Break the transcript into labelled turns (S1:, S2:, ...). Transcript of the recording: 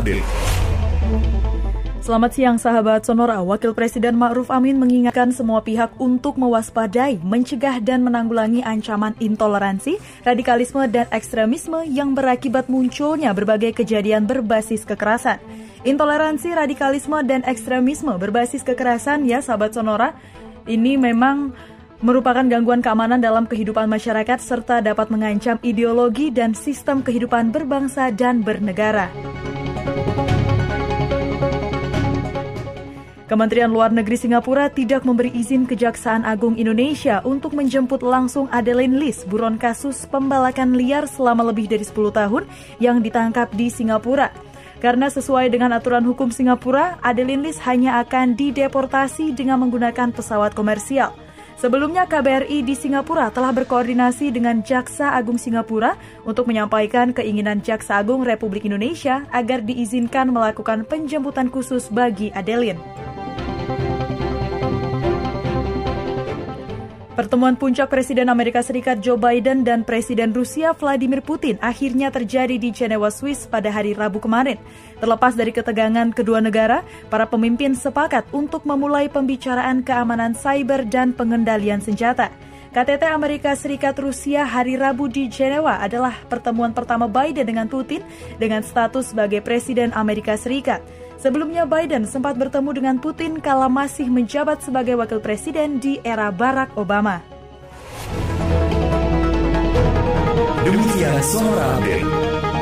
S1: Update.
S2: Selamat siang sahabat Sonora. Wakil Presiden Ma'ruf Amin mengingatkan semua pihak untuk mewaspadai, mencegah dan menanggulangi ancaman intoleransi, radikalisme dan ekstremisme yang berakibat munculnya berbagai kejadian berbasis kekerasan. Intoleransi, radikalisme dan ekstremisme berbasis kekerasan ya sahabat Sonora, ini memang merupakan gangguan keamanan dalam kehidupan masyarakat serta dapat mengancam ideologi dan sistem kehidupan berbangsa dan bernegara. Kementerian Luar Negeri Singapura tidak memberi izin Kejaksaan Agung Indonesia untuk menjemput langsung Adeline Lis, buron kasus pembalakan liar selama lebih dari 10 tahun yang ditangkap di Singapura. Karena sesuai dengan aturan hukum Singapura, Adeline Lis hanya akan dideportasi dengan menggunakan pesawat komersial. Sebelumnya KBRI di Singapura telah berkoordinasi dengan Jaksa Agung Singapura untuk menyampaikan keinginan Jaksa Agung Republik Indonesia agar diizinkan melakukan penjemputan khusus bagi Adeline. Pertemuan puncak Presiden Amerika Serikat Joe Biden dan Presiden Rusia Vladimir Putin akhirnya terjadi di Jenewa, Swiss pada hari Rabu kemarin. Terlepas dari ketegangan kedua negara, para pemimpin sepakat untuk memulai pembicaraan keamanan cyber dan pengendalian senjata. KTT Amerika Serikat Rusia hari Rabu di Jenewa adalah pertemuan pertama Biden dengan Putin dengan status sebagai Presiden Amerika Serikat. Sebelumnya Biden sempat bertemu dengan Putin kala masih menjabat sebagai wakil presiden di era Barack Obama.
S1: Demikian Sonora Update.